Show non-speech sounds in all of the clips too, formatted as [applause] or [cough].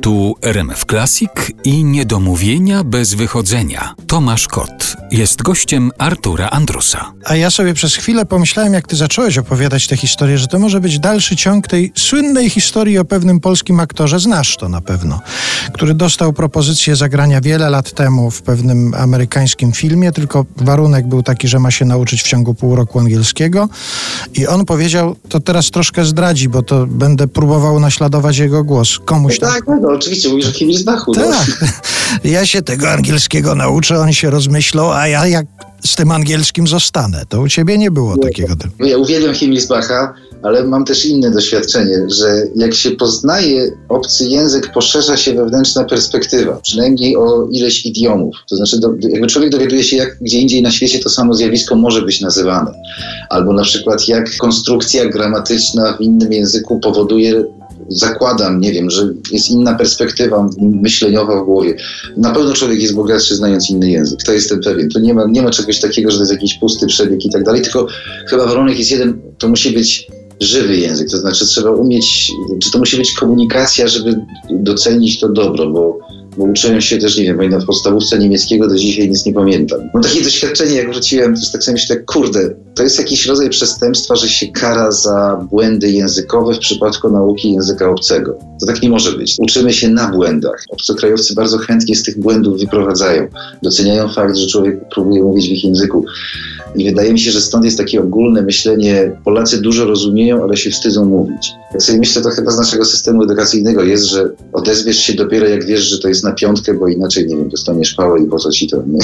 Tu RMF Classic i niedomówienia bez wychodzenia. Tomasz Kot jest gościem Artura Andrusa. A ja sobie przez chwilę pomyślałem, jak ty zacząłeś opowiadać tę historię, że to może być dalszy ciąg tej słynnej historii o pewnym polskim aktorze, znasz to na pewno, który dostał propozycję zagrania wiele lat temu w pewnym amerykańskim filmie, tylko warunek był taki, że ma się nauczyć w ciągu pół roku angielskiego i on powiedział, to teraz troszkę zdradzi, bo to będę próbował naśladować jego głos. Komuś tam... Tak, no, oczywiście, mówisz o kimś z Bachu. No. Tak. [laughs] Ja się tego angielskiego nauczę, on się rozmyślą, a ja jak z tym angielskim zostanę. To u ciebie nie było takiego. Ja uwielbiam Himmelsbacha, ale mam też inne doświadczenie, że jak się poznaje obcy język, poszerza się wewnętrzna perspektywa, przynajmniej o ileś idiomów. To znaczy, do, jakby człowiek dowiaduje się, jak gdzie indziej na świecie to samo zjawisko może być nazywane. Albo na przykład, jak konstrukcja gramatyczna w innym języku powoduje zakładam, nie wiem, że jest inna perspektywa myśleniowa w głowie. Na pewno człowiek jest bogatszy znając inny język, to jestem pewien. To nie ma, nie ma czegoś takiego, że to jest jakiś pusty przebieg i tak dalej, tylko chyba warunek jest jeden, to musi być żywy język, to znaczy trzeba umieć, czy to musi być komunikacja, żeby docenić to dobro, bo bo uczyłem się też, nie wiem, pamiętam w podstawówce niemieckiego, do dzisiaj nic nie pamiętam. Mam takie doświadczenie, jak wróciłem, to tak sobie myślę, kurde, to jest jakiś rodzaj przestępstwa, że się kara za błędy językowe w przypadku nauki języka obcego. To tak nie może być. Uczymy się na błędach. Obcokrajowcy bardzo chętnie z tych błędów wyprowadzają. Doceniają fakt, że człowiek próbuje mówić w ich języku. I wydaje mi się, że stąd jest takie ogólne myślenie, Polacy dużo rozumieją, ale się wstydzą mówić. Jak sobie myślę, to chyba z naszego systemu edukacyjnego jest, że odezwiesz się dopiero jak wiesz, że to jest na piątkę, bo inaczej, nie wiem, dostaniesz pałę i po co ci to. Nie?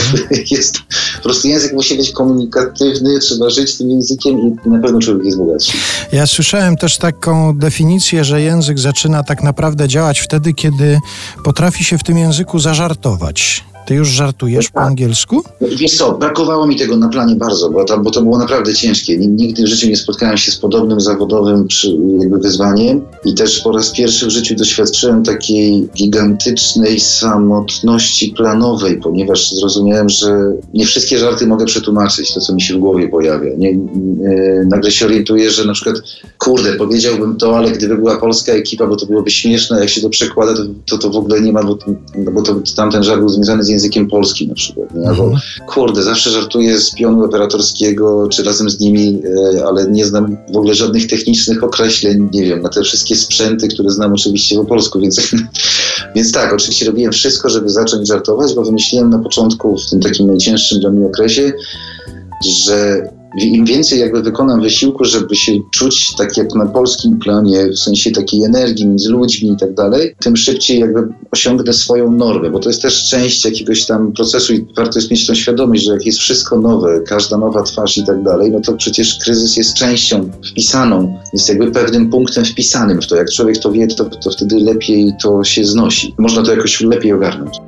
[laughs] jest, po prostu język musi być komunikatywny, trzeba żyć tym językiem i na pewno człowiek jest bogatszy. Ja słyszałem też taką definicję, że język zaczyna tak naprawdę działać wtedy, kiedy potrafi się w tym języku zażartować. Ty już żartujesz po angielsku? Wiesz co, brakowało mi tego na planie bardzo, bo to, bo to było naprawdę ciężkie. Nigdy w życiu nie spotkałem się z podobnym zawodowym przy, jakby wyzwaniem i też po raz pierwszy w życiu doświadczyłem takiej gigantycznej samotności planowej, ponieważ zrozumiałem, że nie wszystkie żarty mogę przetłumaczyć, to co mi się w głowie pojawia. Nie, nagle się orientuję, że na przykład, kurde, powiedziałbym to, ale gdyby była polska ekipa, bo to byłoby śmieszne, jak się to przekłada, to to, to w ogóle nie ma, bo, bo to, tamten żart był związany z językiem polskim na przykład. Nie? Albo mhm. kurde, zawsze żartuję z pionu operatorskiego, czy razem z nimi, e, ale nie znam w ogóle żadnych technicznych określeń, nie wiem, na te wszystkie sprzęty, które znam oczywiście po polsku, więc, [laughs] więc tak, oczywiście robiłem wszystko, żeby zacząć żartować, bo wymyśliłem na początku, w tym takim najcięższym dla mnie okresie, że im więcej jakby wykonam wysiłku, żeby się czuć tak jak na polskim planie, w sensie takiej energii między ludźmi i tak dalej, tym szybciej jakby osiągnę swoją normę, bo to jest też część jakiegoś tam procesu i warto jest mieć tą świadomość, że jak jest wszystko nowe, każda nowa twarz i tak dalej, no to przecież kryzys jest częścią wpisaną, jest jakby pewnym punktem wpisanym w to. Jak człowiek to wie, to, to wtedy lepiej to się znosi. Można to jakoś lepiej ogarnąć.